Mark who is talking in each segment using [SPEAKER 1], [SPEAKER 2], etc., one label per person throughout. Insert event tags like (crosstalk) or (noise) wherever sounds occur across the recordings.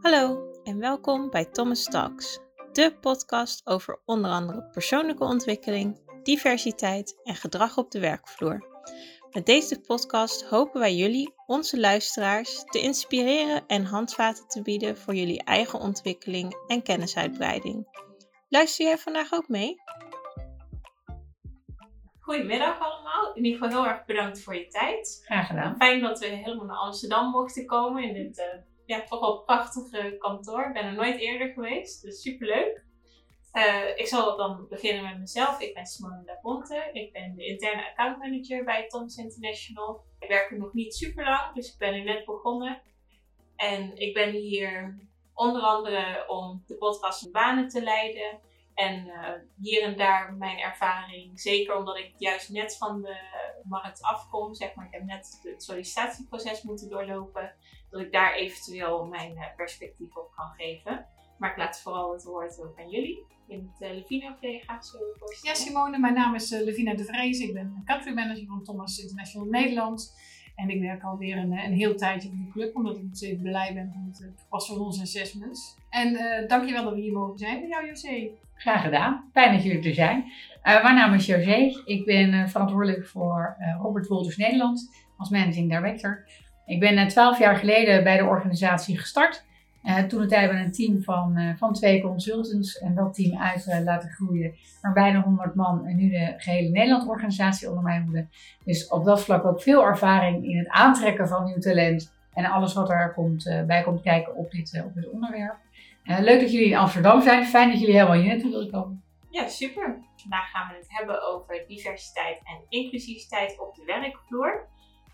[SPEAKER 1] Hallo en welkom bij Thomas Talks, de podcast over onder andere persoonlijke ontwikkeling, diversiteit en gedrag op de werkvloer. Met deze podcast hopen wij jullie, onze luisteraars, te inspireren en handvaten te bieden voor jullie eigen ontwikkeling en kennisuitbreiding. Luister jij vandaag ook mee? Goedemiddag allemaal. In ieder geval heel erg bedankt voor je tijd.
[SPEAKER 2] Graag gedaan.
[SPEAKER 1] Fijn dat we helemaal naar Amsterdam mochten komen in dit uh, ja, toch wel prachtige kantoor. Ik ben er nooit eerder geweest, dus superleuk. Uh, ik zal dan beginnen met mezelf. Ik ben Simone da Ponte. Ik ben de interne account manager bij Thomas International. Ik werk er nog niet super lang, dus ik ben er net begonnen. En ik ben hier onder andere om de podcast in banen te leiden. En uh, hier en daar mijn ervaring, zeker omdat ik juist net van de markt afkom, zeg maar, ik heb net het sollicitatieproces moeten doorlopen, dat ik daar eventueel mijn uh, perspectief op kan geven. Maar ik laat vooral het woord ook aan jullie. In het uh, Levina collega's zullen
[SPEAKER 2] Ja, Simone, mijn naam is Levina de Vrees. Ik ben country manager van Thomas International Nederland. En ik werk alweer een, een heel tijdje voor de club, omdat ik nog blij ben van het toepassen van onze assessments. En uh, dankjewel dat we hier mogen zijn bij jou, José.
[SPEAKER 3] Graag gedaan. Fijn dat jullie er zijn. Uh, mijn naam is José. Ik ben verantwoordelijk voor Robert Wolters Nederland als managing director. Ik ben twaalf jaar geleden bij de organisatie gestart. Uh, toen tijd hebben we een team van, uh, van twee consultants en dat team uit uh, laten groeien naar bijna 100 man en nu de gehele Nederland organisatie onder mijn hoede. Dus op dat vlak ook veel ervaring in het aantrekken van nieuw talent en alles wat er komt, bij komt kijken op dit, op dit onderwerp. leuk dat jullie in Amsterdam zijn. Fijn dat jullie helemaal hier naartoe willen komen.
[SPEAKER 1] Ja, super. Vandaag gaan we het hebben over diversiteit en inclusiviteit op de werkvloer.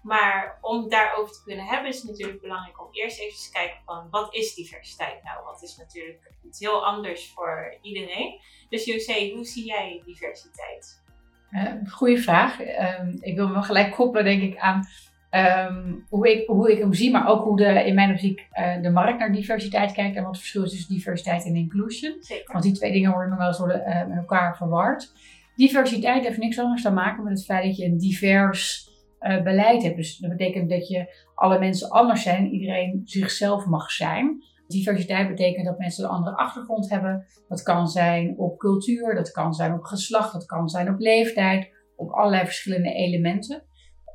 [SPEAKER 1] Maar om daarover te kunnen hebben is het natuurlijk belangrijk om eerst even te kijken van wat is diversiteit nou? Wat is natuurlijk iets heel anders voor iedereen. Dus José, hoe zie jij diversiteit?
[SPEAKER 3] Uh, goeie vraag. Uh, ik wil me gelijk koppelen denk ik aan um, hoe, ik, hoe ik hem zie, maar ook hoe de, in mijn optiek uh, de markt naar diversiteit kijkt en wat het verschil is tussen diversiteit en inclusion.
[SPEAKER 1] Zeker.
[SPEAKER 3] Want die twee dingen worden nog wel eens worden, met elkaar verward. Diversiteit heeft niks anders te maken met het feit dat je een divers uh, beleid hebt. Dus dat betekent dat je alle mensen anders zijn, iedereen zichzelf mag zijn. Diversiteit betekent dat mensen een andere achtergrond hebben. Dat kan zijn op cultuur, dat kan zijn op geslacht, dat kan zijn op leeftijd, op allerlei verschillende elementen.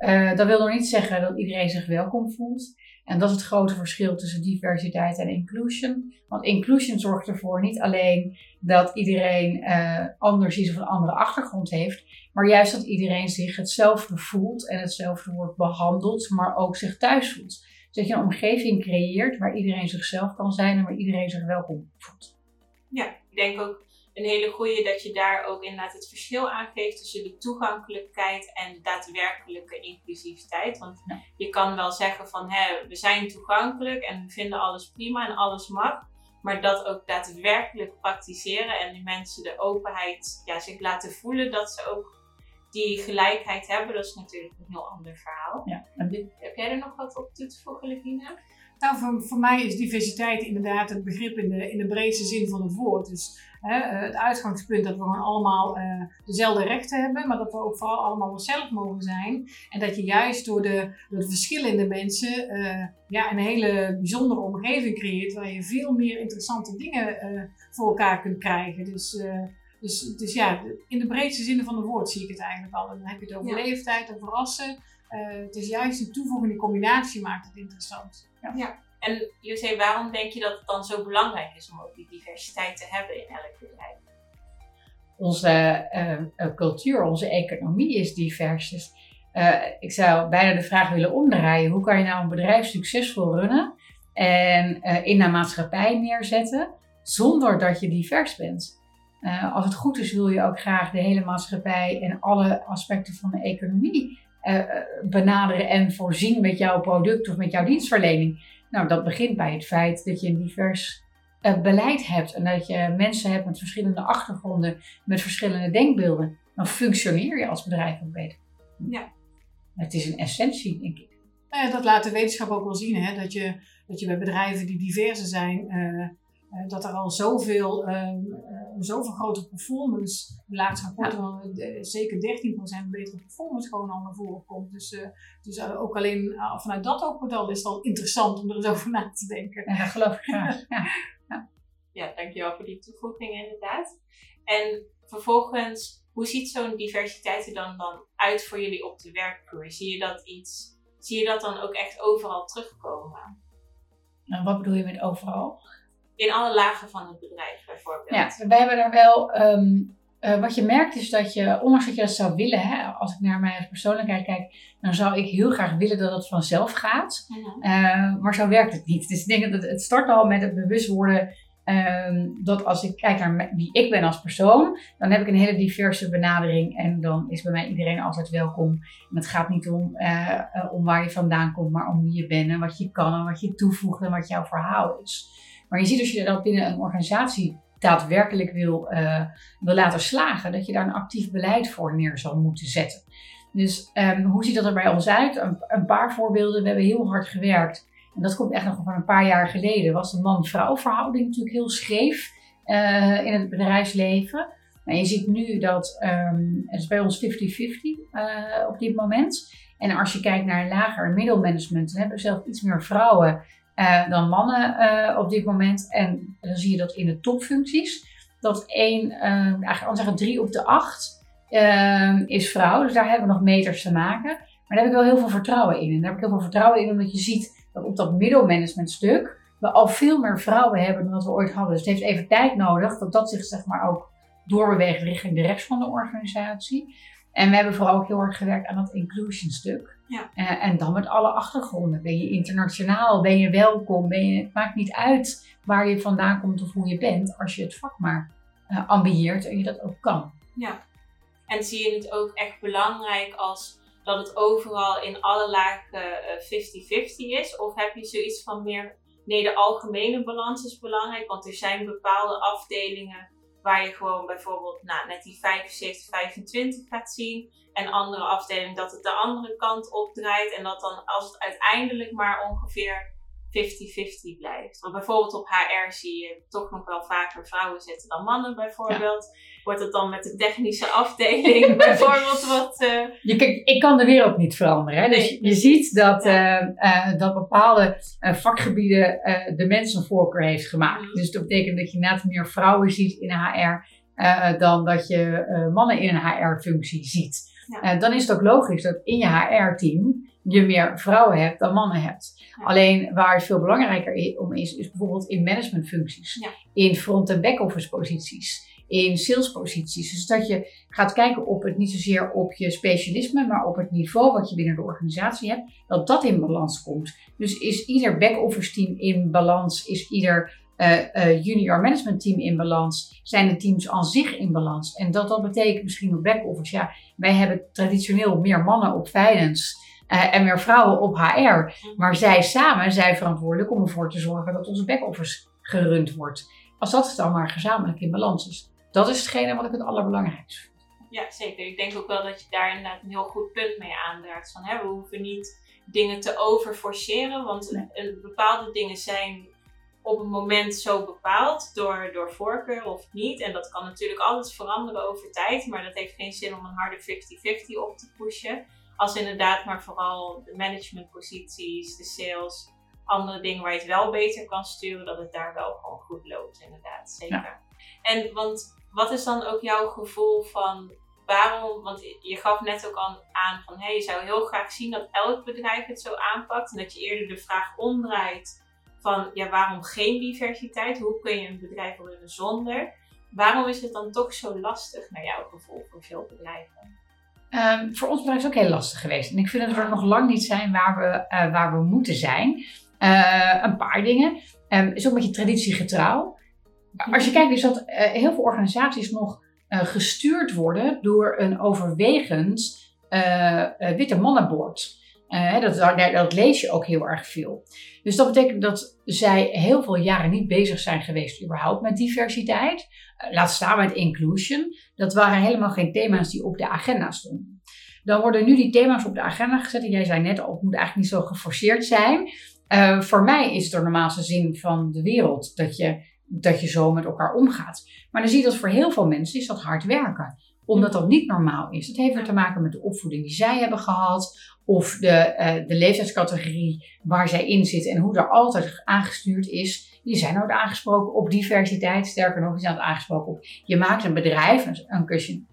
[SPEAKER 3] Uh, dat wil nog niet zeggen dat iedereen zich welkom voelt. En dat is het grote verschil tussen diversiteit en inclusion. Want inclusion zorgt ervoor niet alleen dat iedereen uh, anders is of een andere achtergrond heeft, maar juist dat iedereen zich hetzelfde voelt en hetzelfde wordt behandeld, maar ook zich thuis voelt. Dus dat je een omgeving creëert waar iedereen zichzelf kan zijn en waar iedereen zich welkom voelt.
[SPEAKER 1] Ja, ik denk ook een hele goede dat je daar ook inderdaad het verschil aangeeft tussen de toegankelijkheid en de daadwerkelijke inclusiviteit. Want ja. je kan wel zeggen van hè, we zijn toegankelijk en we vinden alles prima en alles mag. Maar dat ook daadwerkelijk praktiseren en die mensen de openheid ja, zich laten voelen dat ze ook die gelijkheid hebben, dat is natuurlijk een heel ander verhaal.
[SPEAKER 3] Ja.
[SPEAKER 1] Heb jij er nog wat op toe te voegen, Levina?
[SPEAKER 2] Nou, voor, voor mij is diversiteit inderdaad het begrip in de, in de breedste zin van het woord. Dus hè, het uitgangspunt dat we gewoon allemaal uh, dezelfde rechten hebben, maar dat we ook vooral allemaal onszelf mogen zijn. En dat je juist door de, door de verschillende mensen uh, ja, een hele bijzondere omgeving creëert waar je veel meer interessante dingen uh, voor elkaar kunt krijgen. Dus, dus, dus ja, in de breedste zin van het woord zie ik het eigenlijk al. En dan heb je het over ja. leeftijd, over rassen. Het is juist die toevoeging, die combinatie maakt het interessant.
[SPEAKER 1] Ja. ja. En José, waarom denk je dat het dan zo belangrijk is om ook die diversiteit te hebben in elk bedrijf?
[SPEAKER 3] Onze uh, cultuur, onze economie is divers. Dus uh, ik zou bijna de vraag willen omdraaien: hoe kan je nou een bedrijf succesvol runnen en in de maatschappij neerzetten zonder dat je divers bent? als het goed is, wil je ook graag de hele maatschappij en alle aspecten van de economie benaderen en voorzien met jouw product of met jouw dienstverlening. Nou, dat begint bij het feit dat je een divers uh, beleid hebt en dat je mensen hebt met verschillende achtergronden, met verschillende denkbeelden. Dan functioneer je als bedrijf ook beter.
[SPEAKER 1] Ja.
[SPEAKER 3] Het is een essentie, denk ik.
[SPEAKER 2] Nou ja, dat laat de wetenschap ook wel zien, hè? Dat, je, dat je bij bedrijven die diverser zijn, uh, dat er al zoveel zoveel grote performance, de laatste rapporten van uh, zeker 13% betere performance gewoon al naar voren komt. Dus, dus ook alleen vanuit dat oogmodel is het al interessant om er eens over na te denken.
[SPEAKER 3] Ja, dat geloof ik graag. Ja. (laughs)
[SPEAKER 1] ja. ja, dankjewel voor die toevoeging inderdaad. En vervolgens, hoe ziet zo'n diversiteit er dan, dan uit voor jullie op de werkvloer? Zie je dat iets, zie je dat dan ook echt overal terugkomen?
[SPEAKER 3] Nou, wat bedoel je met overal?
[SPEAKER 1] In alle lagen van het bedrijf bijvoorbeeld.
[SPEAKER 3] Ja, wij hebben daar wel. Ehm, eh, wat je merkt is dat je, ondanks dat je dat zou willen, hè, als ik naar mij als persoonlijkheid kijk, dan zou ik heel graag willen dat het vanzelf gaat. Mhm. Eh, maar zo werkt het niet. Dus ik denk dat het, het start al met het bewust worden Ehm, dat als ik kijk naar wie ik ben als persoon, dan heb ik een hele diverse benadering en dan is bij mij iedereen altijd welkom. En het gaat niet om, uh, om waar je vandaan komt, maar om wie je bent en wat je kan en wat je toevoegt en wat jouw verhaal is. Maar je ziet als je dat binnen een organisatie daadwerkelijk wil, uh, wil laten slagen, dat je daar een actief beleid voor neer zal moeten zetten. Dus um, hoe ziet dat er bij ons uit? Een, een paar voorbeelden. We hebben heel hard gewerkt en dat komt echt nog van een paar jaar geleden. Was de man-vrouw verhouding natuurlijk heel scheef uh, in het bedrijfsleven. Maar je ziet nu dat um, het bij ons 50-50 uh, op dit moment. En als je kijkt naar lager en middelmanagement, dan hebben we zelf iets meer vrouwen uh, dan mannen uh, op dit moment. En dan zie je dat in de topfuncties. Dat één, eigenlijk al zeggen drie op de acht is vrouw. Dus daar hebben we nog meters te maken. Maar daar heb ik wel heel veel vertrouwen in. En daar heb ik heel veel vertrouwen in, omdat je ziet dat op dat middelmanagementstuk we al veel meer vrouwen hebben dan dat we ooit hadden. Dus het heeft even tijd nodig dat dat zich zeg maar ook doorbeweegt richting de rest van de organisatie. En we hebben vooral ook heel erg gewerkt aan dat inclusion stuk. Ja. Uh, en dan met alle achtergronden. Ben je internationaal? Ben je welkom? Ben je, het maakt niet uit waar je vandaan komt of hoe je bent, als je het vak maar uh, ambieert en je dat ook kan.
[SPEAKER 1] Ja. En zie je het ook echt belangrijk als dat het overal in alle lagen 50-50 eh, is? Of heb je zoiets van meer, nee, de algemene balans is belangrijk, want er zijn bepaalde afdelingen waar je gewoon bijvoorbeeld nou, net die 75-25 gaat zien. En andere afdelingen dat het de andere kant opdraait. En dat dan als het uiteindelijk maar ongeveer 50-50 blijft. Want bijvoorbeeld op HR zie je toch nog wel vaker vrouwen zitten dan mannen bijvoorbeeld. Wordt het dan met de technische afdeling (laughs) bijvoorbeeld wat... Uh...
[SPEAKER 3] Je, ik kan de wereld niet veranderen. Hè? Dus je, ziet dat, uh, uh, dat bepaalde vakgebieden de mensen een voorkeur heeft gemaakt. Mm. Dus dat betekent dat je net meer vrouwen ziet in HR dan dat je mannen in een HR-functie ziet. Ja. dan is het ook logisch dat in je HR-team je meer vrouwen hebt dan mannen hebt. Alleen waar het veel belangrijker om is, is bijvoorbeeld in managementfuncties, ja. in front- en back-office posities, in salesposities. Dus dat je gaat kijken op het niet zozeer op je specialisme, maar op het niveau wat je binnen de organisatie hebt, dat dat in balans komt. Dus is ieder back-office team in balans, is ieder uh, uh, junior management team in balans? Zijn de teams aan zich in balans? En dat dat betekent misschien op back-office, ja, wij hebben traditioneel meer mannen op finance. Uh, en meer vrouwen op HR. Maar zij samen zijn verantwoordelijk om ervoor te zorgen dat onze back-office gerund wordt. Als dat dan maar gezamenlijk in balans is. Dat is hetgene wat ik het allerbelangrijkste vind.
[SPEAKER 1] Ja, zeker. Ik denk ook wel dat je daar inderdaad een heel goed punt mee aandraagt. Van, hè, we hoeven niet dingen te overforceren, want bepaalde dingen zijn op een moment zo bepaald door, door voorkeur of niet. En dat kan natuurlijk alles veranderen over tijd, maar dat heeft geen zin om een harde 50-50 op te pushen. Als inderdaad maar vooral de managementposities, de sales, andere dingen waar je het wel beter kan sturen, dat het daar wel gewoon goed loopt, inderdaad. Zeker. En want wat is dan ook jouw gevoel van waarom, want je gaf net ook al aan van hey, je zou heel graag zien dat elk bedrijf het zo aanpakt en dat je eerder de vraag omdraait van ja, waarom geen diversiteit? Hoe kun je een bedrijf runnen zonder? Waarom is het dan toch zo lastig naar jouw gevoel voor veel bedrijven?
[SPEAKER 3] Um, voor ons bedrijf is het ook heel lastig geweest. En ik vind dat we nog lang niet zijn waar we, uh, waar we moeten zijn. Uh, een paar dingen. Um, is ook een beetje traditiegetrouw. Als je kijkt, is dat uh, heel veel organisaties nog gestuurd worden door een overwegend witte mannenbord. Dat, dat, lees je ook heel erg veel. Dus dat betekent dat zij heel veel jaren niet bezig zijn geweest überhaupt met diversiteit. laat staan met inclusion. Dat waren helemaal geen thema's die op de agenda stonden. Dan worden nu die thema's op de agenda gezet. En jij zei net al, het moet eigenlijk niet zo geforceerd zijn. Uh, voor mij is het de normaalste zin van de wereld dat je dat je zo met elkaar omgaat. Maar dan zie je dat voor heel veel mensen is dat hard werken. Omdat dat niet normaal is. Het heeft weer te maken met de opvoeding die zij hebben gehad. Of de, eh, de leeftijdscategorie waar zij in zitten. En hoe er altijd aangestuurd is. Die zijn nooit aangesproken op diversiteit. Sterker nog, die zijn aangesproken op. Je maakt een bedrijf, een,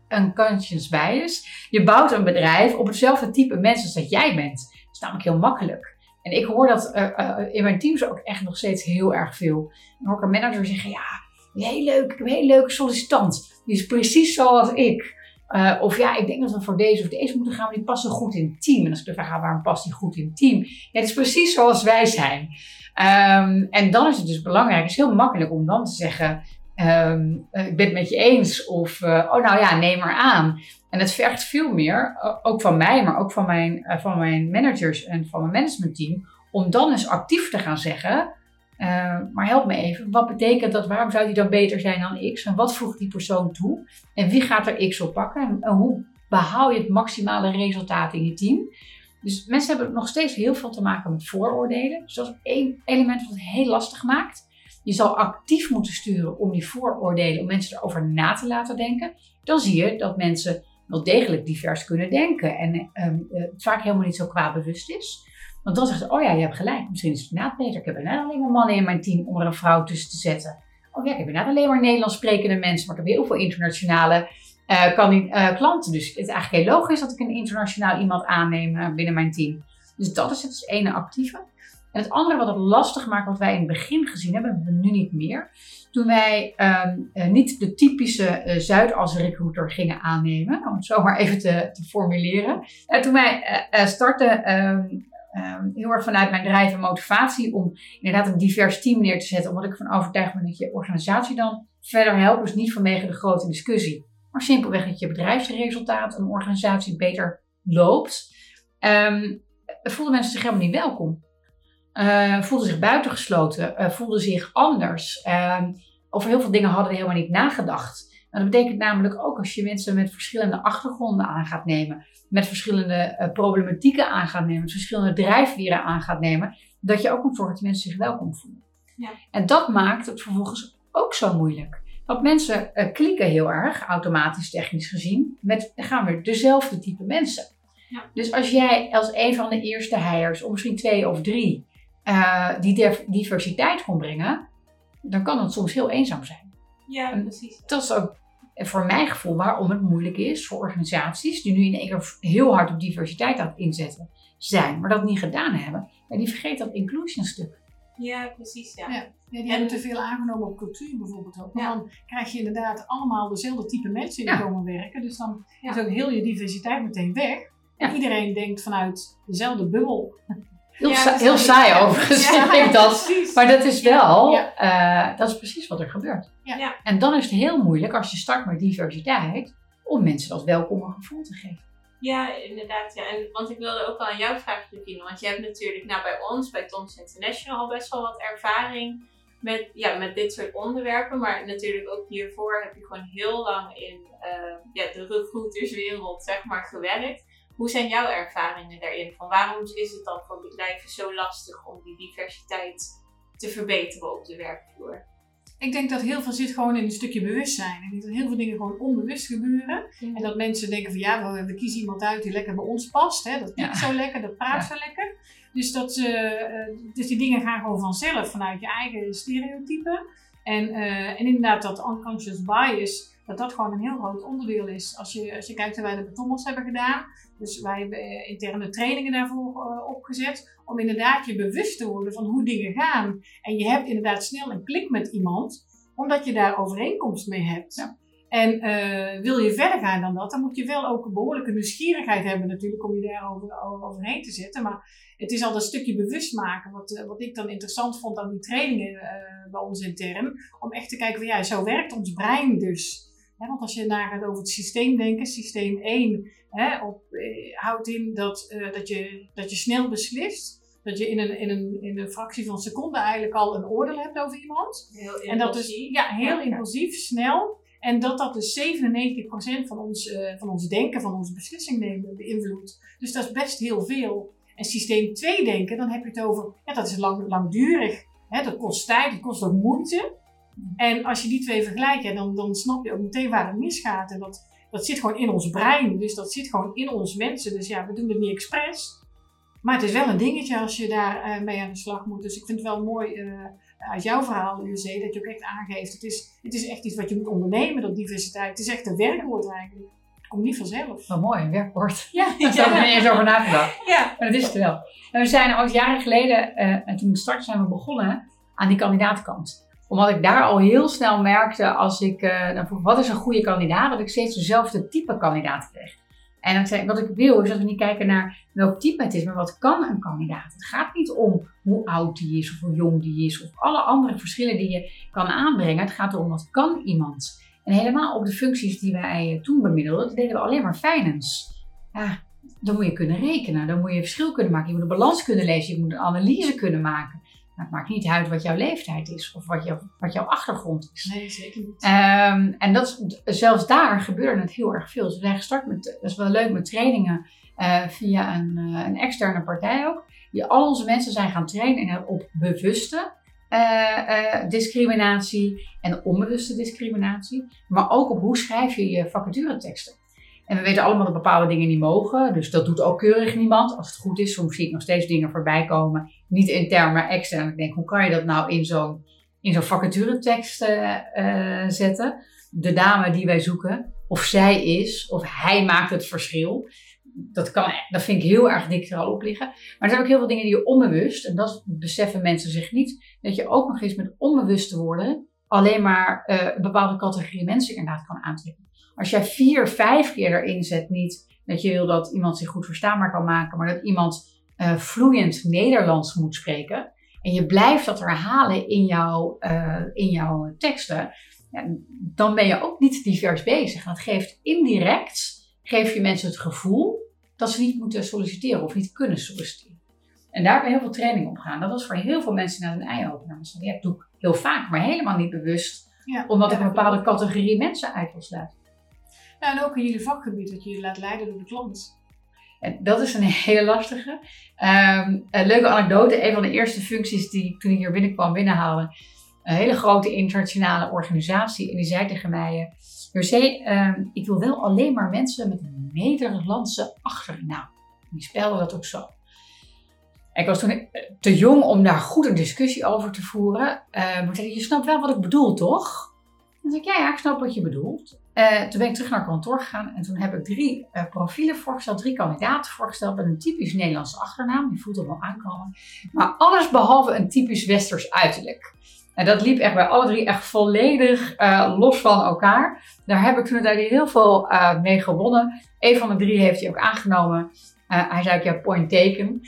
[SPEAKER 3] een conscious bias. Je bouwt een bedrijf op hetzelfde type mensen als dat jij bent. Dat is namelijk heel makkelijk. En ik hoor dat uh, uh, in mijn teams ook echt nog steeds heel erg veel. Dan hoor ik een manager zeggen, ja, heel leuk, ik heb een hele leuke sollicitant. Die is precies zoals ik. Uh, of ja, ik denk dat we voor deze of deze moeten gaan, maar die passen goed in het team. En als ik de vraag ga, waarom past die goed in het team? Ja, het is precies zoals wij zijn. Um, en dan is het dus belangrijk, het is heel makkelijk om dan te zeggen, um, ik ben het met je eens. Of, uh, oh nou ja, neem maar aan. En het vergt veel meer, ook van mij, maar ook van mijn, van mijn managers en van mijn managementteam, om dan eens actief te gaan zeggen, uh, maar help me even, wat betekent dat? Waarom zou die dan beter zijn dan X? En wat voegt die persoon toe? En wie gaat er X op pakken? En hoe behaal je het maximale resultaat in je team? Dus mensen hebben nog steeds heel veel te maken met vooroordelen. Dus dat is één element wat heel lastig maakt. Je zal actief moeten sturen om die vooroordelen, om mensen erover na te laten denken. Dan zie je dat mensen wel degelijk divers kunnen denken en het vaak helemaal niet zo qua bewust is. Want dan zegt ze, oh ja, je hebt gelijk. Misschien is het inderdaad beter. Ik heb inderdaad alleen maar mannen in mijn team om er een vrouw tussen te zetten. Oh ja, ik heb inderdaad alleen maar Nederlands sprekende mensen. Maar ik heb heel veel internationale uh, kan uh, klanten. Dus het is eigenlijk heel logisch dat ik een internationaal iemand aanneem uh, binnen mijn team. Dus dat is het ene actieve. En het andere wat het lastig maakt, wat wij in het begin gezien hebben, hebben we nu niet meer. Toen wij um, niet de typische uh, Zuidas recruiter gingen aannemen, om het zo maar even te, te formuleren. En toen wij startten, um, um, heel erg vanuit mijn drijf en motivatie om inderdaad een divers team neer te zetten. Omdat ik van overtuigd ben dat je organisatie dan verder helpt. Dus niet vanwege de grote discussie. Maar simpelweg dat je bedrijfsresultaat, een organisatie beter loopt. Um, voelden mensen zich helemaal niet welkom. Uh, voelden zich buitengesloten. Uh, voelden zich anders. Uh, over heel veel dingen hadden we helemaal niet nagedacht. En dat betekent namelijk ook als je mensen met verschillende achtergronden aan gaat nemen, met verschillende uh, problematieken aan gaat nemen, met verschillende drijfveren aan gaat nemen, dat je ook moet zorgen dat mensen zich welkom voelen. Ja. En dat maakt het vervolgens ook zo moeilijk. Want mensen uh, klikken heel erg, automatisch technisch gezien, met dan gaan we dezelfde type mensen. Ja. Dus als jij als een van de eerste heiers, of misschien twee of drie, uh, die diversiteit kon brengen, dan kan het soms heel eenzaam zijn.
[SPEAKER 1] Ja, precies.
[SPEAKER 3] Dat is ook voor mijn gevoel waarom het moeilijk is voor organisaties die nu in één keer heel hard op diversiteit aan het inzetten zijn, maar dat niet gedaan hebben. Ja, die vergeten dat inclusion stuk.
[SPEAKER 1] Ja, precies. Ja.
[SPEAKER 2] ja. ja die hebben te veel aangenomen op cultuur bijvoorbeeld ook. Ja. Dan krijg je inderdaad allemaal dezelfde type mensen die komen werken. Dus dan is ook heel je diversiteit meteen weg. En iedereen denkt vanuit dezelfde bubbel.
[SPEAKER 3] Heel, sa heel saai overigens, ja, ik dat. Maar dat is wel, uh, dat is precies wat er gebeurt. Ja. En dan is het heel moeilijk als je start met diversiteit, om mensen dat welkome gevoel te geven.
[SPEAKER 1] Ja, inderdaad. Ja. En, want ik wilde ook wel aan jou vragen, Jacqueline. Want je hebt natuurlijk nou, bij ons, bij Toms International, al best wel wat ervaring met, ja, met dit soort onderwerpen. Maar natuurlijk ook hiervoor heb je gewoon heel lang in uh, ja, de recruiterswereld zeg maar, gewerkt. Hoe zijn jouw ervaringen daarin? Van waarom is het dan voor bedrijven zo lastig om die diversiteit te verbeteren op de werkvloer?
[SPEAKER 2] Ik denk dat heel veel zit gewoon in een stukje bewustzijn. Ik denk dat heel veel dingen gewoon onbewust gebeuren. Mm. En dat mensen denken van ja, we, we, kiezen iemand uit die lekker bij ons past. Hè? Dat klinkt ja. zo lekker, dat praat ja. zo lekker. Dus, dat, uh, dus die dingen gaan gewoon vanzelf vanuit je eigen stereotypen. En, uh, en inderdaad dat unconscious bias, dat dat gewoon een heel groot onderdeel is. Als je, als je kijkt naar wij de betommels hebben gedaan, dus wij hebben eh, interne trainingen daarvoor uh, opgezet, om inderdaad je bewust te worden van hoe dingen gaan. En je hebt inderdaad snel een klik met iemand, omdat je daar overeenkomst mee hebt. Ja. En uh, wil je verder gaan dan dat, dan moet je wel ook een behoorlijke nieuwsgierigheid hebben natuurlijk om je daar over, over, overheen te zetten. Maar het is al een stukje bewust maken, wat, uh, wat ik dan interessant vond aan die trainingen uh, bij ons intern. Om echt te kijken van ja, zo werkt ons brein dus. Want als je nagaat over het systeem denken, systeem 1 hè, op, houdt in dat, dat, je, dat je snel beslist. Dat je in een, in, een, in een fractie van een seconde eigenlijk al een oordeel hebt over iemand.
[SPEAKER 1] Heel impulsief.
[SPEAKER 2] En dat is ja, heel ja, impulsief, snel. En dat dat dus 97% van ons, uh, van ons denken, van onze beslissing nemen beïnvloedt. Dus dat is best heel veel. En systeem 2 denken, dan heb je het over, ja, dat is lang, langdurig. Hè, dat kost tijd, dat kost ook moeite. En als je die twee vergelijkt, ja, dan, dan snap je ook meteen waar het misgaat. En dat, dat zit gewoon in ons brein, dus dat zit gewoon in ons mensen. Dus ja, we doen het niet expres. Maar het is wel een dingetje als je daar eh, mee aan de slag moet. Dus ik vind het wel mooi uh, uit jouw verhaal, José, dat je ook echt aangeeft. Het is, het is echt iets wat je moet ondernemen, dat diversiteit. Het is echt een werkwoord eigenlijk. Het komt niet vanzelf.
[SPEAKER 3] Wat mooi, een werkwoord.
[SPEAKER 2] Ja, (laughs)
[SPEAKER 3] Daar heb ik niet eens over nagedacht.
[SPEAKER 2] Ja.
[SPEAKER 3] Maar dat is het wel. En we zijn al jaren geleden, uh, en toen ik startte, zijn we begonnen aan die kandidatenkant. Omdat ik daar al heel snel merkte, als ik dan vroeg, wat is een goede kandidaat, dat ik steeds dezelfde type kandidaat kreeg. En dan wat ik wil is dat we niet kijken naar welk type het is, maar wat kan een kandidaat. Het gaat niet om hoe oud die is of hoe jong die is of alle andere verschillen die je kan aanbrengen. Het gaat erom wat kan iemand. En helemaal op de functies die wij toen bemiddelden, deden we alleen maar finance. Ja, dan moet je kunnen rekenen, dan moet je verschil kunnen maken, je moet een balans kunnen lezen, je moet een analyse kunnen maken. Maar het maakt niet uit wat jouw leeftijd is of wat, jou, wat jouw achtergrond is.
[SPEAKER 2] Nee, zeker niet.
[SPEAKER 3] Um, en dat, zelfs daar gebeurde het heel erg veel. Dus we zijn gestart met, dat is wel leuk, met trainingen uh, via een, uh, een, externe partij ook. Die al onze mensen zijn gaan trainen op bewuste uh, discriminatie en onbewuste discriminatie. Maar ook op hoe schrijf je je vacatureteksten. En we weten allemaal dat bepaalde dingen niet mogen. Dus dat doet ook keurig niemand. Als het goed is, soms zie ik nog steeds dingen voorbij komen. Niet intern, maar extern. Ik denk, hoe kan je dat nou in zo'n in zo'n vacaturetekst uh, uh, zetten? De dame die wij zoeken, of zij is, of hij maakt het verschil. Dat, kan, dat vind ik heel erg dik er al op liggen. Maar er zijn ook heel veel dingen die je onbewust, en dat beseffen mensen zich niet, dat je ook nog eens met onbewuste woorden alleen maar uh, een bepaalde categorie mensen inderdaad kan aantrekken. Als jij vier, vijf keer erin zet, niet dat je wil dat iemand zich goed verstaanbaar kan maken, maar dat iemand uh, vloeiend Nederlands moet spreken. En je blijft dat herhalen in, jouw uh, in jouw teksten. Ja, dan ben je ook niet divers bezig. Dat geeft indirect, geef je mensen het gevoel dat ze niet moeten solliciteren of niet kunnen solliciteren. En daar hebben we heel veel training op gaan. Dat was voor heel veel mensen naar een eye-opener. Ja, dat doe ik heel vaak, maar helemaal niet bewust.
[SPEAKER 2] Ja,
[SPEAKER 3] omdat ik een bepaalde categorie mensen uit wil sluiten.
[SPEAKER 2] Ja, en ook in jullie vakgebied, dat je je laat leiden door de klant.
[SPEAKER 3] En dat is een (laughs) hele lastige. Um, een leuke anekdote. Een van de eerste functies die ik toen ik hier binnenkwam binnenhaalde. Een hele grote internationale organisatie. En die zei tegen mij... José, um, ik wil wel alleen maar mensen met een Nederlandse achternaam. Die spelden dat ook zo. Ik was toen te jong om daar goed een discussie over te voeren. Uh, maar ik zei, je snapt wel wat ik bedoel, toch? Dan zei ik, ja, ja, ik snap wat je bedoelt. Uh, toen ben ik terug naar kantoor gegaan en toen heb ik drie uh, profielen voorgesteld, drie kandidaten voorgesteld met een typisch Nederlandse achternaam. Je voelt hem al aankomen. Maar alles behalve een typisch Westers uiterlijk. En dat liep echt bij alle drie echt volledig uh, los van elkaar. Daar heb ik toen uiteindelijk heel veel mee gewonnen. Een van de drie heeft hij ook aangenomen. hij zei, ja, point taken.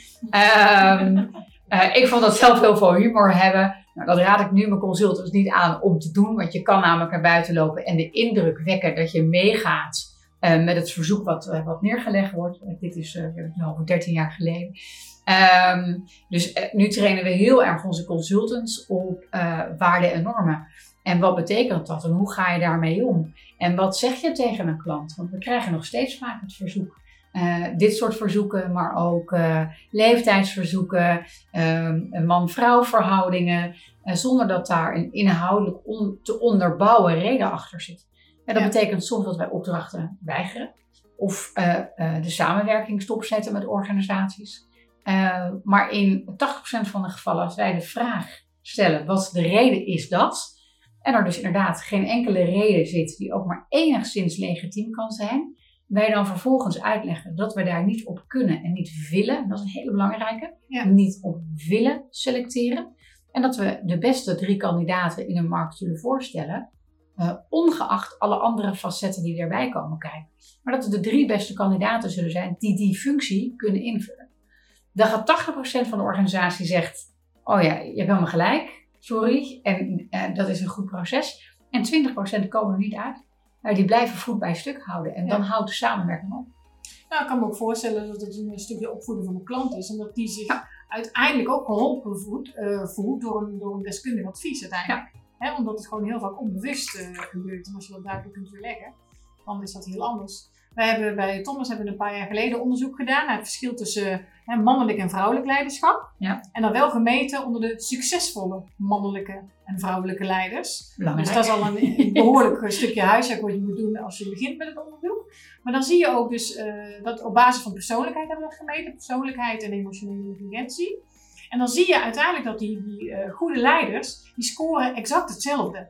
[SPEAKER 3] Um, (laughs) ik vond dat zelf heel veel humor hebben. Nou, dat raad ik nu mijn consultants niet aan om te doen, want je kan namelijk naar buiten lopen en de indruk wekken dat je meegaat uh, met het verzoek wat, uh, wat neergelegd wordt. Uh, dit is uh, over 13 jaar geleden. Um, dus nu trainen we heel erg onze consultants op waarden en normen. En wat betekent dat en hoe ga je daarmee om? En wat zeg je tegen een klant? Want we krijgen nog steeds vaak het verzoek. Uh, dit soort verzoeken, maar ook uh, leeftijdsverzoeken, um, man-vrouw verhoudingen, uh, zonder dat daar een inhoudelijk on te onderbouwen reden achter zit. En dat ja. betekent soms dat wij opdrachten weigeren of de samenwerking stopzetten met organisaties. maar in 80% van de gevallen, als wij de vraag stellen wat de reden is dat, en er dus inderdaad geen enkele reden zit die ook maar enigszins legitiem kan zijn, wij dan vervolgens uitleggen dat we daar niet op kunnen en niet willen, dat is een hele belangrijke,
[SPEAKER 2] ja.
[SPEAKER 3] niet op willen selecteren. En dat we de beste drie kandidaten in een markt zullen voorstellen, uh, ongeacht alle andere facetten die erbij komen kijken. Maar dat het de drie beste kandidaten zullen zijn die die functie kunnen invullen. Dan gaat 80% van de organisatie zegt, oh ja, je hebt helemaal gelijk, sorry, en uh, dat is een goed proces. En 20% komen er niet uit. Nou, die blijven voet bij stuk houden. En
[SPEAKER 2] Ja.
[SPEAKER 3] dan houdt de samenwerking op.
[SPEAKER 2] Nou, ik kan me ook voorstellen dat het een stukje opvoeden van de klant is. En dat die zich uiteindelijk ook geholpen voelt, eh, voelt door, een, door een deskundig advies uiteindelijk. Hè, omdat het gewoon heel vaak onbewust eh, gebeurt. En als je dat duidelijk kunt weerleggen, dan is dat heel anders. Wij hebben bij Thomas hebben we een paar jaar geleden onderzoek gedaan naar het verschil tussen hè, mannelijk en vrouwelijk leiderschap.
[SPEAKER 3] Ja.
[SPEAKER 2] En dan wel gemeten onder de succesvolle mannelijke en vrouwelijke leiders.
[SPEAKER 3] Belangrijk.
[SPEAKER 2] Dus dat is al een, een behoorlijk stukje huiswerk wat je moet doen als je begint met het onderzoek. Maar dan zie je ook dus eh, dat op basis van persoonlijkheid hebben we dat gemeten. Persoonlijkheid en emotionele intelligentie. En dan zie je uiteindelijk dat die, die eh, goede leiders, die scoren exact hetzelfde.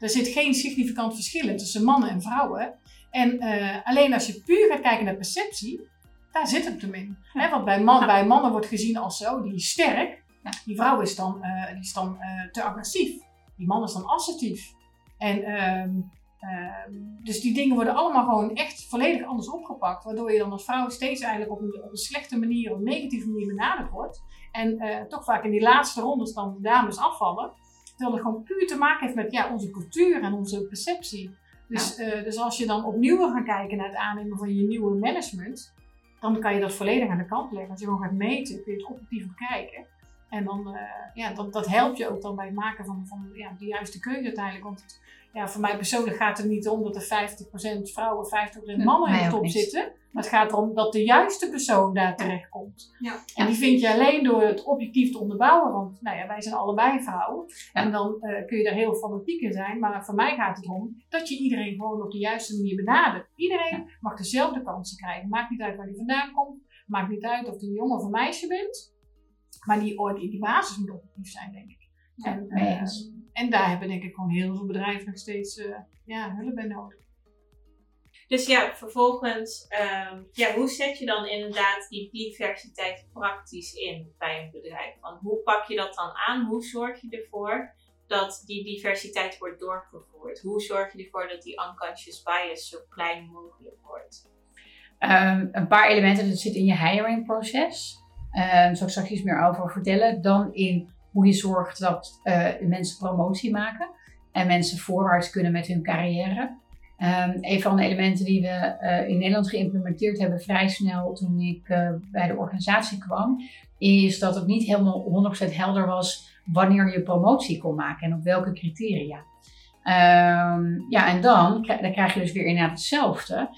[SPEAKER 2] Er zit geen significant verschil in tussen mannen en vrouwen. En eh, alleen als je puur gaat kijken naar perceptie, daar zit het hem in. Want bij, man, bij mannen wordt gezien als zo, die is sterk.
[SPEAKER 3] Ja.
[SPEAKER 2] Die vrouw is dan, eh, die is dan eh, te agressief. Die man is dan assertief. En ehm, ehm, dus die dingen worden allemaal gewoon echt volledig anders opgepakt. Waardoor je dan als vrouw steeds eigenlijk op een, op een slechte manier, op een negatieve manier benaderd wordt. En toch vaak in die laatste rondes dan de dames afvallen. Terwijl het gewoon puur te maken heeft met ja, onze cultuur en onze perceptie. Dus, eh, dus als je dan opnieuw wil gaan kijken naar het aannemen van je nieuwe management, dan kan je dat volledig aan de kant leggen. Als je gewoon gaat meten, kun je het objectief bekijken. En dan, eh, ja, dat, dat helpt je ook dan bij het maken van, van ja, de juiste keuze uiteindelijk. Want het- ja, voor mij persoonlijk gaat het niet om dat er 50% vrouwen, 50% mannen in de top zitten. Maar het gaat erom dat de juiste persoon daar terecht komt.
[SPEAKER 1] Ja.
[SPEAKER 2] En die vind je alleen door het objectief te onderbouwen. Want nou ja, wij zijn allebei vrouwen.
[SPEAKER 3] Ja.
[SPEAKER 2] En dan eh, kun je daar heel fanatiek in zijn. Maar voor mij gaat het erom dat je iedereen gewoon op de juiste manier benadert. Iedereen mag dezelfde kansen krijgen. Maakt niet uit waar die vandaan komt. Maakt niet uit of je een jongen of een meisje bent. Maar die, ooit in die basis moet objectief zijn, denk ik. En,
[SPEAKER 3] mee
[SPEAKER 2] eh,
[SPEAKER 3] eens.
[SPEAKER 2] en daar hebben denk ik gewoon heel veel bedrijven nog steeds eh, ja, hulp bij nodig.
[SPEAKER 1] Dus ja, vervolgens, ehm, ja, hoe zet je dan inderdaad die diversiteit praktisch in bij een bedrijf? Want hoe pak je dat dan aan? Hoe zorg je ervoor dat die diversiteit wordt doorgevoerd? Hoe zorg je ervoor dat die unconscious bias zo klein mogelijk wordt?
[SPEAKER 3] Ehm, een paar elementen, dat zit in je hiring proces. Ehm daar zal ik straks iets meer over vertellen. Dan in hoe je zorgt dat eh, mensen promotie maken en mensen voorwaarts kunnen met hun carrière. Ehm, een van de elementen die we eh, in Nederland geïmplementeerd hebben vrij snel toen ik eh, bij de organisatie kwam, is dat het niet helemaal 100% helder was wanneer je promotie kon maken en op welke criteria. Ehm, ja, en dan, dan krijg je dus weer inderdaad hetzelfde.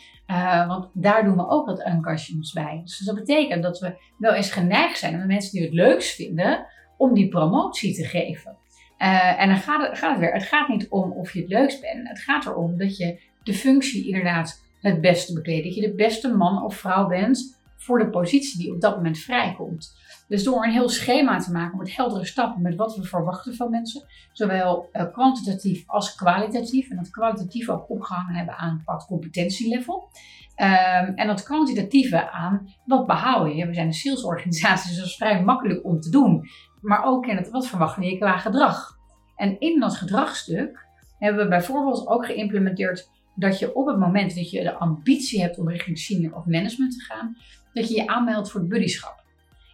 [SPEAKER 3] Want daar doen we ook wat unconscious bij. Dus dat betekent dat we wel eens geneigd zijn om de mensen die het leukst vinden, om die promotie te geven. Uh, en dan gaat het, gaat het weer. Het gaat niet om of je het leukst bent. Het gaat erom dat je de functie inderdaad het beste bekleedt. Dat je de beste man of vrouw bent voor de positie die op dat moment vrijkomt. Dus door een heel schema te maken met heldere stappen met wat we verwachten van mensen, zowel uh, kwantitatief als kwalitatief, en dat kwalitatief ook opgehangen hebben aan wat competentielevel, um, en dat kwantitatieve aan wat behoud je. We zijn een salesorganisatie, dus dat is vrij makkelijk om te doen, maar ook in het wat verwachten je qua gedrag. En in dat gedragstuk hebben we bijvoorbeeld ook geïmplementeerd dat je op het moment dat je de ambitie hebt om richting senior of management te gaan, dat je je aanmeldt voor het buddyschap.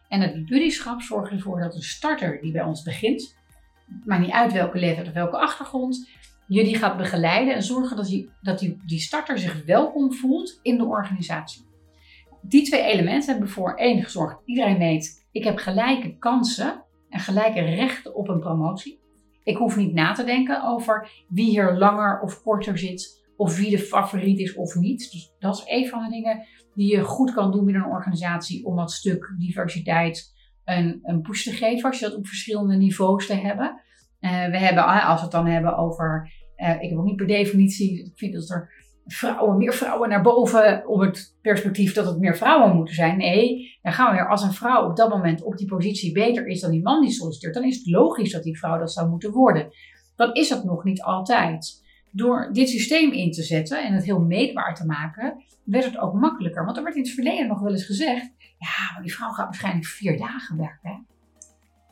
[SPEAKER 3] En het buddyschap zorgt ervoor dat een starter die bij ons begint, maakt niet uit welke leeftijd of welke achtergrond, je die gaat begeleiden en zorgen dat, die, dat die, die starter zich welkom voelt in de organisatie. Die twee elementen hebben voor één gezorgd. Iedereen weet, ik heb gelijke kansen en gelijke rechten op een promotie. Ik hoef niet na te denken over wie hier langer of korter zit, of wie de favoriet is of niet. Dus dat is een van de dingen die je goed kan doen binnen een organisatie om dat stuk diversiteit een, een push te geven, als je dat op verschillende niveaus te hebben. Uh, we hebben, als we het dan hebben over, uh, ik heb ook niet per definitie, ik vind dat er vrouwen, meer vrouwen naar boven op het perspectief dat het meer vrouwen moeten zijn. Nee, dan gaan we weer, als een vrouw op dat moment op die positie beter is dan die man die solliciteert, dan is het logisch dat die vrouw dat zou moeten worden. Dan is dat nog niet altijd. Door dit systeem in te zetten en het heel meetbaar te maken, werd het ook makkelijker. Want er werd in het verleden nog wel eens gezegd: ja, maar die vrouw gaat waarschijnlijk vier dagen werken. Hè?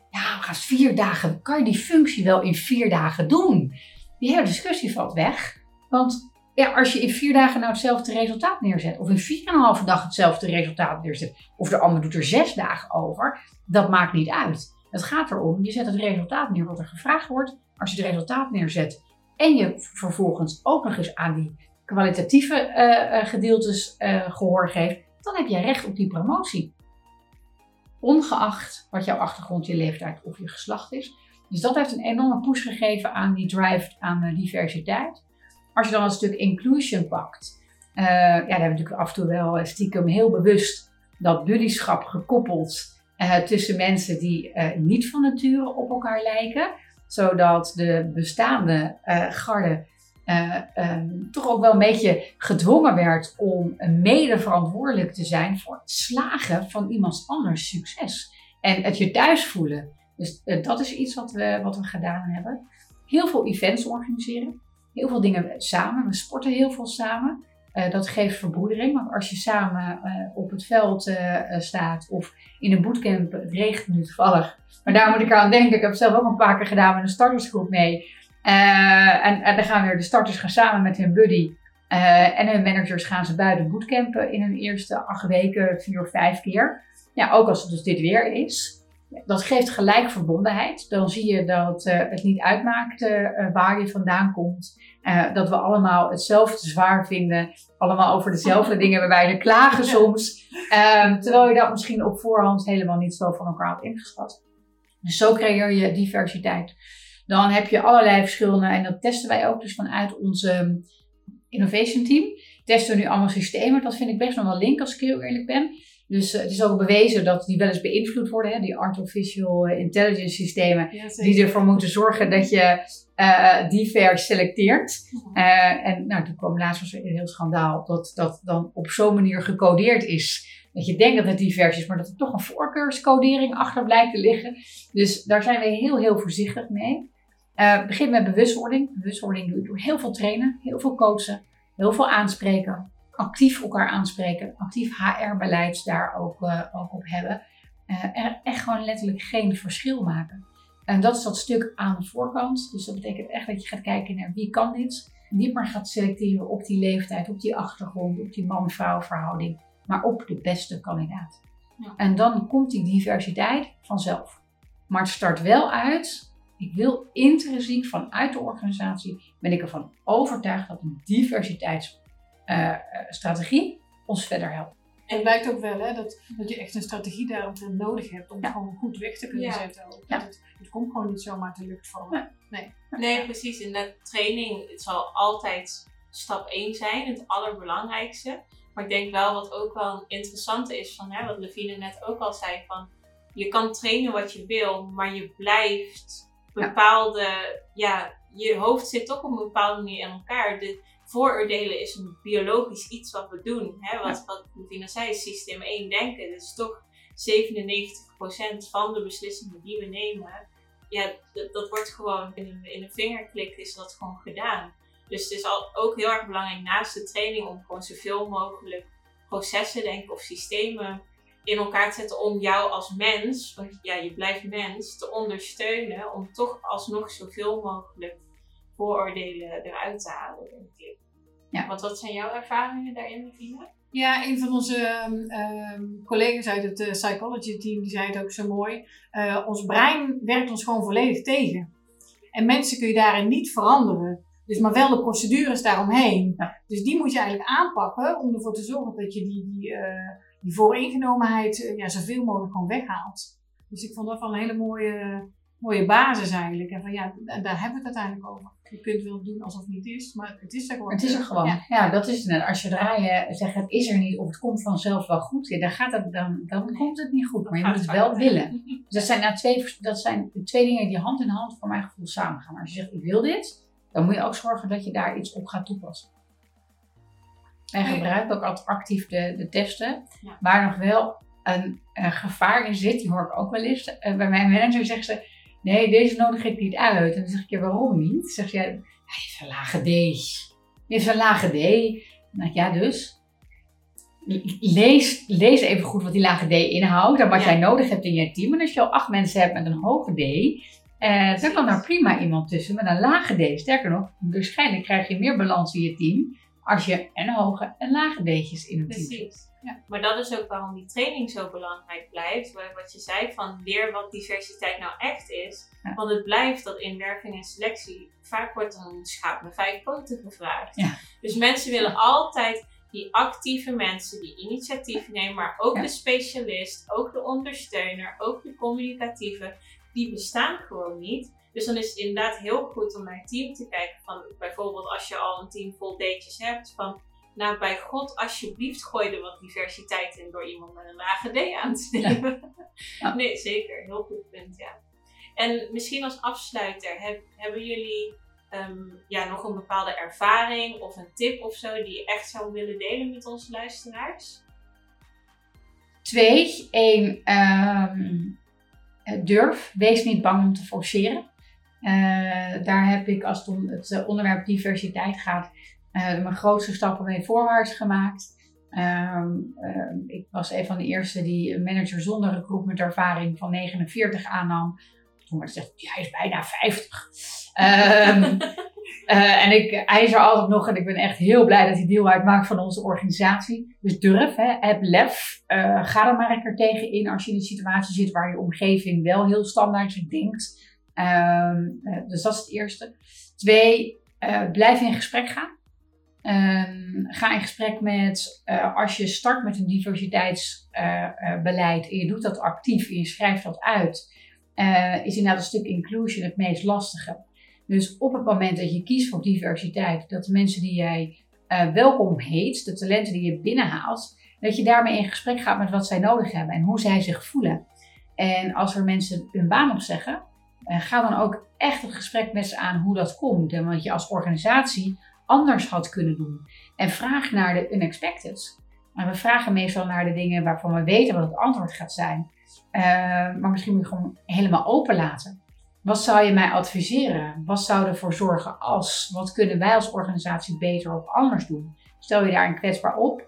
[SPEAKER 3] Ja, gaat vier dagen. Kan je die functie wel in vier dagen doen? Die hele discussie valt weg. Want ja, als je in vier dagen nou hetzelfde resultaat neerzet, of in vier en een halve dag hetzelfde resultaat neerzet, of de ander doet er zes dagen over, dat maakt niet uit. Het gaat erom, je zet het resultaat neer wat er gevraagd wordt. Als je het resultaat neerzet en je vervolgens ook nog eens aan die kwalitatieve uh, gedeeltes uh, gehoor geeft, dan heb je recht op die promotie. Ongeacht wat jouw achtergrond, je leeftijd of je geslacht is. Dus dat heeft een enorme push gegeven aan die drive aan diversiteit. Als je dan het stuk inclusion pakt, Uh, ja, daar hebben we natuurlijk af en toe wel stiekem heel bewust dat buddyschap gekoppeld uh, tussen mensen die uh, niet van nature op elkaar lijken. Zodat de bestaande garde um, toch ook wel een beetje gedwongen werd om mede verantwoordelijk te zijn voor het slagen van iemands anders succes. En het je thuis voelen. Dus dat is iets wat we, wat we gedaan hebben. Heel veel events organiseren. Heel veel dingen samen. We sporten heel veel samen. Uh, dat geeft verbroedering. Want als je samen uh, op het veld uh, staat of in een bootcamp, het regent nu toevallig. Maar daar moet ik aan denken. Ik heb zelf ook een paar keer gedaan met een startersgroep mee. en, en dan gaan weer de starters gaan samen met hun buddy. en hun managers gaan ze buiten bootcampen in hun eerste acht weken, vier of vijf keer. Ja, ook als het dus dit weer is. Dat geeft gelijk verbondenheid. Dan zie je dat uh, het niet uitmaakt uh, waar je vandaan komt. Uh, dat we allemaal hetzelfde zwaar vinden. Allemaal over dezelfde (laughs) dingen waarbij we klagen soms. Um, terwijl je dat misschien op voorhand helemaal niet zo van elkaar had ingeschat. Dus zo creëer je diversiteit. Dan heb je allerlei verschillende, en dat testen wij ook dus vanuit onze innovation team. Testen we nu allemaal systemen. Dat vind ik best nog wel link als ik heel eerlijk ben. Dus uh, het is ook bewezen dat die wel eens beïnvloed worden, hè, die artificial intelligence systemen, die ervoor moeten zorgen dat je uh, divers selecteert. Uh, en nou, toen kwam laatst was een heel schandaal dat dat dan op zo'n manier gecodeerd is. Dat je denkt dat het divers is, maar dat er toch een voorkeurscodering achter blijkt te liggen. Dus daar zijn we heel, heel voorzichtig mee. Uh, begin met bewustwording. Bewustwording doe je door heel veel trainen, heel veel coachen, heel veel aanspreken actief elkaar aanspreken, actief HR-beleid daar ook, uh, ook op hebben. Uh, en echt gewoon letterlijk geen verschil maken. En dat is dat stuk aan de voorkant. Dus dat betekent echt dat je gaat kijken naar wie kan dit. Niet maar gaat selecteren op die leeftijd, op die achtergrond, op die man-vrouw verhouding, maar op de beste kandidaat. Ja. En dan komt die diversiteit vanzelf. Maar het start wel uit. Ik wil intrinsiek vanuit de organisatie, ben ik ervan overtuigd dat een diversiteits uh, strategie ons verder helpt.
[SPEAKER 2] En het blijkt ook wel hè, dat, dat je echt een strategie daarom nodig hebt om gewoon goed weg te kunnen zetten. Ook. Ja. Het, het, komt gewoon niet zomaar te lukt vallen.
[SPEAKER 1] Nee. nee, precies. In de training het zal altijd stap 1 zijn, het allerbelangrijkste. Maar ik denk wel wat ook wel interessant is, van, hè, wat Levine net ook al zei, van je kan trainen wat je wil, maar je blijft bepaalde, ja, ja je hoofd zit toch op een bepaalde manier in elkaar. De, vooroordelen is een biologisch iets wat we doen. Hè? Wat, wat zei, systeem 1 denken. Dat is toch 97% van de beslissingen die we nemen. Ja, dat, dat wordt gewoon in een, in een vingerklik is dat gewoon gedaan. Dus het is al, ook heel erg belangrijk naast de training om gewoon zoveel mogelijk processen, denk ik, of systemen in elkaar te zetten om jou als mens, want ja, je blijft mens, te ondersteunen om toch alsnog zoveel mogelijk vooroordelen eruit te halen, denk ik. Ja. Want wat zijn jouw ervaringen daarin, Tina?
[SPEAKER 2] Ja, een van onze um, collega's uit het uh, psychology team, die zei het ook zo mooi. Uh, ons brein werkt ons gewoon volledig tegen. En mensen kun je daarin niet veranderen. Dus maar wel de procedures daaromheen. Ja. Dus die moet je eigenlijk aanpakken om ervoor te zorgen dat je die, die, uh, die vooringenomenheid ja, zoveel mogelijk gewoon weghaalt. Dus ik vond dat wel een hele mooie, mooie basis eigenlijk. En van ja, daar hebben we het uiteindelijk over. Je kunt wel doen alsof het niet is, maar het is er gewoon.
[SPEAKER 3] Het is er gewoon. Ja, dat is het. Als je draaien zegt het is er niet of het komt vanzelf wel goed, ja, dan, gaat het, dan, dan komt het niet goed. Maar je moet het wel willen. (laughs) Dus dat zijn, nou twee, dat zijn twee dingen die hand in hand voor mijn gevoel samen gaan. Als je zegt ik wil dit, dan moet je ook zorgen dat je daar iets op gaat toepassen. En gebruik ook altijd actief de, de testen, waar nog wel een, een, gevaar in zit, die hoor ik ook wel eens. Uh, bij mijn manager zegt ze, nee, deze nodig ik niet uit. En dan zeg ik, ja, waarom niet? Zeg je, hij heeft een lage D. Hij heeft een lage D. Nou, ja, dus. Lees, lees even goed wat die lage D inhoudt en wat jij nodig hebt in je team. En als je al acht mensen hebt met een hoge D, eh, dan kan daar prima iemand tussen met een lage D. Sterker nog, waarschijnlijk krijg je meer balans in je team als je en hoge en lage D'tjes in een team zit.
[SPEAKER 1] Ja. Maar dat is ook waarom die training zo belangrijk blijft. Wat je zei van leer wat diversiteit nou echt is. Want het blijft dat in werving en selectie vaak wordt een schaap met vijf poten gevraagd. Ja. Dus mensen willen altijd die actieve mensen die initiatief nemen, maar ook de specialist, ook de ondersteuner, ook de communicatieve, die bestaan gewoon niet. Dus dan is het inderdaad heel goed om naar het team te kijken. Van bijvoorbeeld als je al een team vol datejes hebt, van nou bij God, alsjeblieft gooi er wat diversiteit in door iemand met een lage D aan te nemen.
[SPEAKER 3] Ja. (laughs)
[SPEAKER 1] Nee, zeker. Heel goed punt, ja. En misschien als afsluiter, heb, hebben jullie ehm, ja, nog een bepaalde ervaring of een tip of zo die je echt zou willen delen met onze luisteraars?
[SPEAKER 3] Twee, één, ehm, durf. Wees niet bang om te forceren. Eh, daar heb ik, als het om het eh, onderwerp diversiteit gaat, eh, mijn grootste stappen mee voorwaarts gemaakt. Ehm, ehm, ik was een van de eerste die een manager zonder recruitment ervaring van 49 aannam. Toen werd gezegd, ja, hij is bijna 50. Ehm, (laughs) eh, en ik, hij is er altijd nog en ik ben echt heel blij dat hij deel uitmaakt van onze organisatie. Dus durf, hè, heb lef. Eh, ga er maar een keer tegen in als je in een situatie zit waar je omgeving wel heel standaard denkt. Eh, dus dat is het eerste. Twee, eh, blijf in gesprek gaan. Ehm, ga in gesprek met, eh, als je start met een diversiteitsbeleid en je doet dat actief en je schrijft dat uit, eh, is inderdaad een stuk inclusion het meest lastige. Dus op het moment dat je kiest voor diversiteit, dat de mensen die jij eh, welkom heet, de talenten die je binnenhaalt, dat je daarmee in gesprek gaat met wat zij nodig hebben en hoe zij zich voelen. En als er mensen hun baan opzeggen, ga dan ook echt het gesprek met ze aan hoe dat komt. Wat je als organisatie anders had kunnen doen. En vraag naar de unexpected. We vragen meestal naar de dingen waarvan we weten wat het antwoord gaat zijn. Uh, maar misschien moet je gewoon helemaal open laten. Wat zou je mij adviseren? Wat zou ervoor zorgen als? Wat kunnen wij als organisatie beter of anders doen? Stel je daarin kwetsbaar op.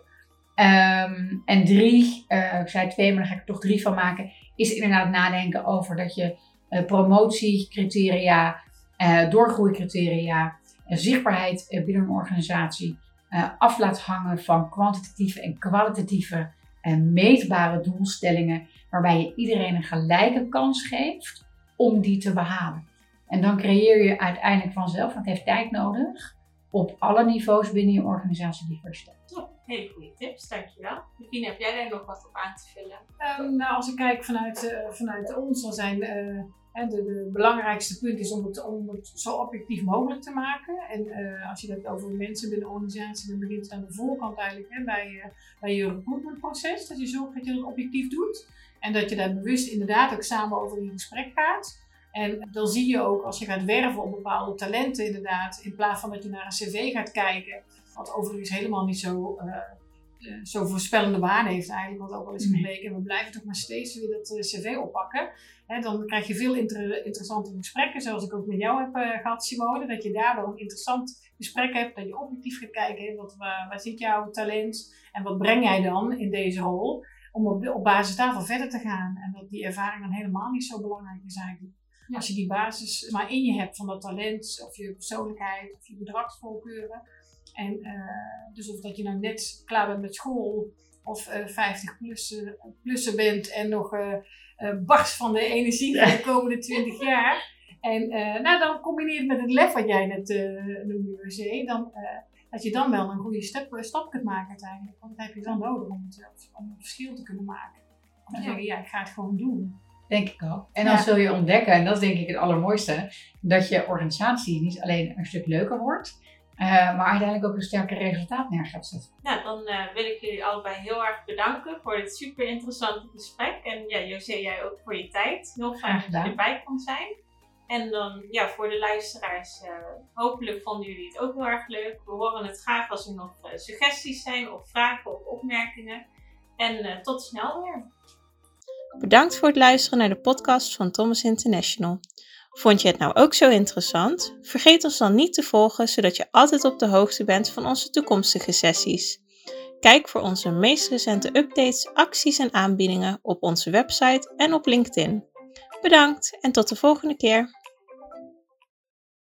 [SPEAKER 3] Um, en drie, uh, ik zei twee, maar daar ga ik er toch drie van maken, is inderdaad nadenken over dat je uh, promotiecriteria, doorgroeicriteria, zichtbaarheid binnen een organisatie af laat hangen van kwantitatieve en kwalitatieve en meetbare doelstellingen, waarbij je iedereen een gelijke kans geeft om die te behalen. En dan creëer je uiteindelijk vanzelf, want het heeft tijd nodig, op alle niveaus binnen je organisatie diversiteit.
[SPEAKER 1] Oh, hele goede tips, dankjewel. Levine, heb jij daar nog wat op aan te vullen?
[SPEAKER 2] Um, nou, als ik kijk vanuit, uh, vanuit ons, dan zijn uh, de, de, belangrijkste punt is om het, zo objectief mogelijk te maken. En uh, als je het over mensen binnen organisatie, dan begint het aan de voorkant eigenlijk hè, bij, bij je recruitmentproces. Dat je zorgt dat je dat objectief doet. En dat je daar bewust inderdaad ook samen over in gesprek gaat. En dan zie je ook als je gaat werven op bepaalde talenten inderdaad, in plaats van dat je naar een cv gaat kijken, wat overigens helemaal niet zo, uh, uh, zo voorspellende waarde heeft eigenlijk, wat ook al is gebleken. En we blijven toch maar steeds weer dat uh, cv oppakken. Hè, dan krijg je veel inter interessante gesprekken, zoals ik ook met jou heb gehad Simone, dat je daardoor een interessant gesprek hebt, dat je objectief gaat kijken, hè, wat, waar, waar zit jouw talent en wat breng jij dan in deze rol, om op, op basis daarvan verder te gaan. En dat die ervaring dan helemaal niet zo belangrijk is eigenlijk. Ja. Als je die basis maar in je hebt van dat talent, of je persoonlijkheid, of je gedragsvoorkeuren. En uh, dus of dat je nou net klaar bent met school, of uh, 50 plussen, plussen bent en nog uh, barst van de energie voor de komende 20 jaar. En nou, dan combineer met het lef wat jij net noemde, C, dan, dat je dan wel een goede stap, stap kunt maken uiteindelijk. Want dat heb je dan nodig om het, om het verschil te kunnen maken. Om te ja. zeggen, ja, ik ga het gewoon doen.
[SPEAKER 3] Denk ik ook. En dan ja. zul je ontdekken, en dat is denk ik het allermooiste, dat je organisatie niet alleen een stuk leuker wordt, uh, maar uiteindelijk ook een sterker resultaat neer gaat zetten.
[SPEAKER 1] Nou, dan uh, wil ik jullie allebei heel erg bedanken voor dit super interessante gesprek. En ja, José, jij ook voor je tijd. Heel fijn dat je erbij kon zijn. En dan ja, voor de luisteraars, uh, hopelijk vonden jullie het ook heel erg leuk. We horen het graag als er nog suggesties zijn of vragen of opmerkingen. En tot snel weer. Bedankt voor het luisteren naar de podcast van Thomas International. Vond je het nou ook zo interessant? Vergeet ons dan niet te volgen, zodat je altijd op de hoogte bent van onze toekomstige sessies. Kijk voor onze meest recente updates, acties en aanbiedingen op onze website en op LinkedIn. Bedankt en tot de volgende keer.